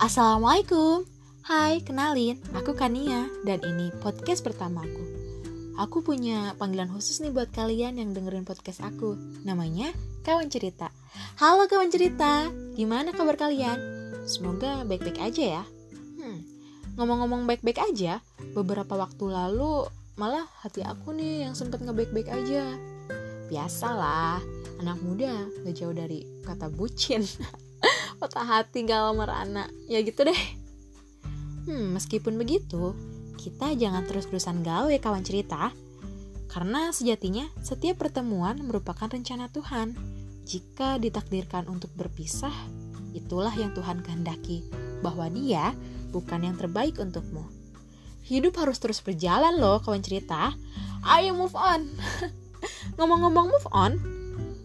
Assalamualaikum. Hai, kenalin, aku Kania dan ini podcast pertamaku. Aku punya panggilan khusus nih buat kalian yang dengerin podcast aku. Namanya Kawan Cerita. Halo kawan cerita, gimana kabar kalian? Semoga baik-baik aja ya. Hmm, Ngomong-ngomong baik-baik aja, beberapa waktu lalu malah hati aku nih yang sempet ngebaik-baik aja. Biasalah, anak muda gak jauh dari kata bucin patah hati galau merana ya gitu deh. Hmm meskipun begitu kita jangan terus-terusan ya kawan cerita. Karena sejatinya setiap pertemuan merupakan rencana Tuhan. Jika ditakdirkan untuk berpisah itulah yang Tuhan kehendaki bahwa dia bukan yang terbaik untukmu. Hidup harus terus berjalan loh kawan cerita. Ayo move on. Ngomong-ngomong move on.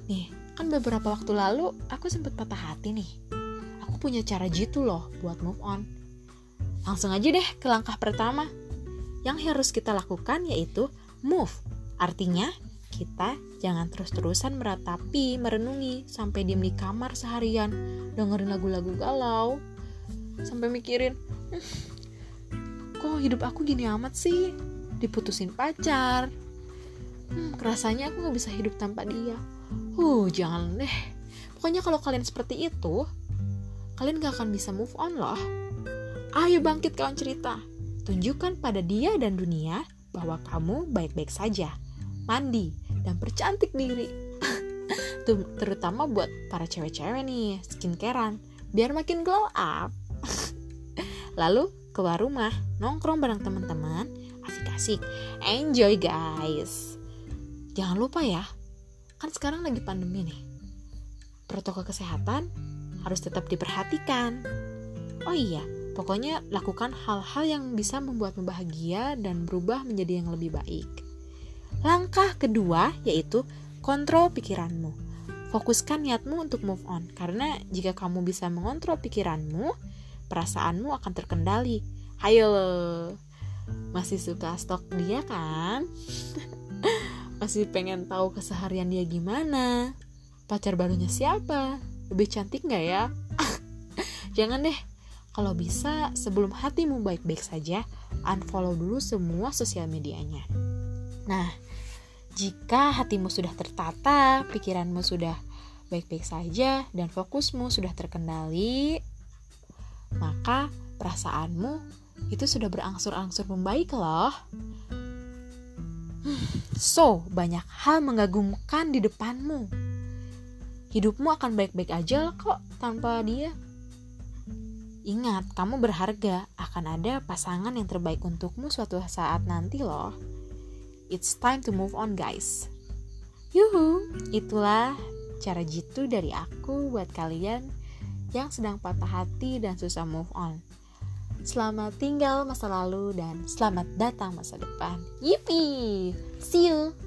Nih kan beberapa waktu lalu aku sempat patah hati nih punya cara jitu loh buat move on. Langsung aja deh ke langkah pertama. Yang harus kita lakukan yaitu move. Artinya, kita jangan terus-terusan meratapi, merenungi, sampai diem di kamar seharian, dengerin lagu-lagu galau, sampai mikirin, kok hidup aku gini amat sih? Diputusin pacar, hmm, rasanya aku gak bisa hidup tanpa dia. Uh, jangan deh. Pokoknya kalau kalian seperti itu, kalian gak akan bisa move on loh. Ayo bangkit kawan cerita. Tunjukkan pada dia dan dunia bahwa kamu baik-baik saja. Mandi dan percantik diri. Terutama buat para cewek-cewek nih, skincarean. Biar makin glow up. Lalu keluar rumah, nongkrong bareng teman-teman, asik-asik. Enjoy guys. Jangan lupa ya, kan sekarang lagi pandemi nih. Protokol kesehatan harus tetap diperhatikan. Oh iya, pokoknya lakukan hal-hal yang bisa membuatmu bahagia dan berubah menjadi yang lebih baik. Langkah kedua yaitu kontrol pikiranmu. Fokuskan niatmu untuk move on, karena jika kamu bisa mengontrol pikiranmu, perasaanmu akan terkendali. Hayo masih suka stok dia kan? masih pengen tahu keseharian dia gimana? Pacar barunya siapa? Lebih cantik nggak ya? Jangan deh. Kalau bisa, sebelum hatimu baik-baik saja, unfollow dulu semua sosial medianya. Nah, jika hatimu sudah tertata, pikiranmu sudah baik-baik saja, dan fokusmu sudah terkendali, maka perasaanmu itu sudah berangsur-angsur membaik loh. So, banyak hal mengagumkan di depanmu hidupmu akan baik-baik aja kok tanpa dia. Ingat, kamu berharga, akan ada pasangan yang terbaik untukmu suatu saat nanti loh. It's time to move on guys. Yuhu, itulah cara jitu dari aku buat kalian yang sedang patah hati dan susah move on. Selamat tinggal masa lalu dan selamat datang masa depan. Yippee! See you!